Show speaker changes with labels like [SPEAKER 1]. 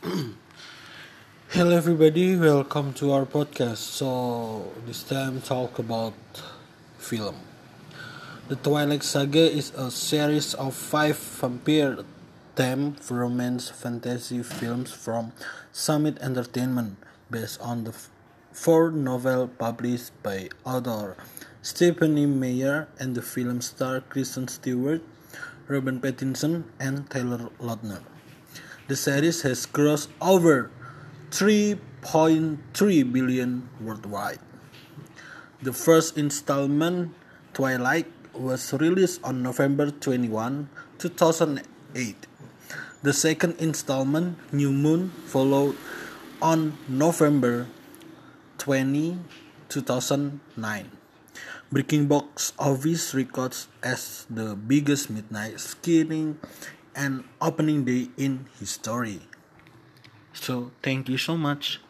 [SPEAKER 1] Hello everybody, welcome to our podcast. So this time talk about film. The Twilight Saga is a series of five vampire themed romance fantasy films from Summit Entertainment based on the four novel published by author Stephenie Meyer and the film star Kristen Stewart, Robert Pattinson, and Taylor Lautner. The series has grossed over 3.3 billion worldwide. The first installment, Twilight, was released on November 21, 2008. The second installment, New Moon, followed on November 20, 2009, breaking box office records as the biggest midnight screening and opening day in history. So, thank you so much.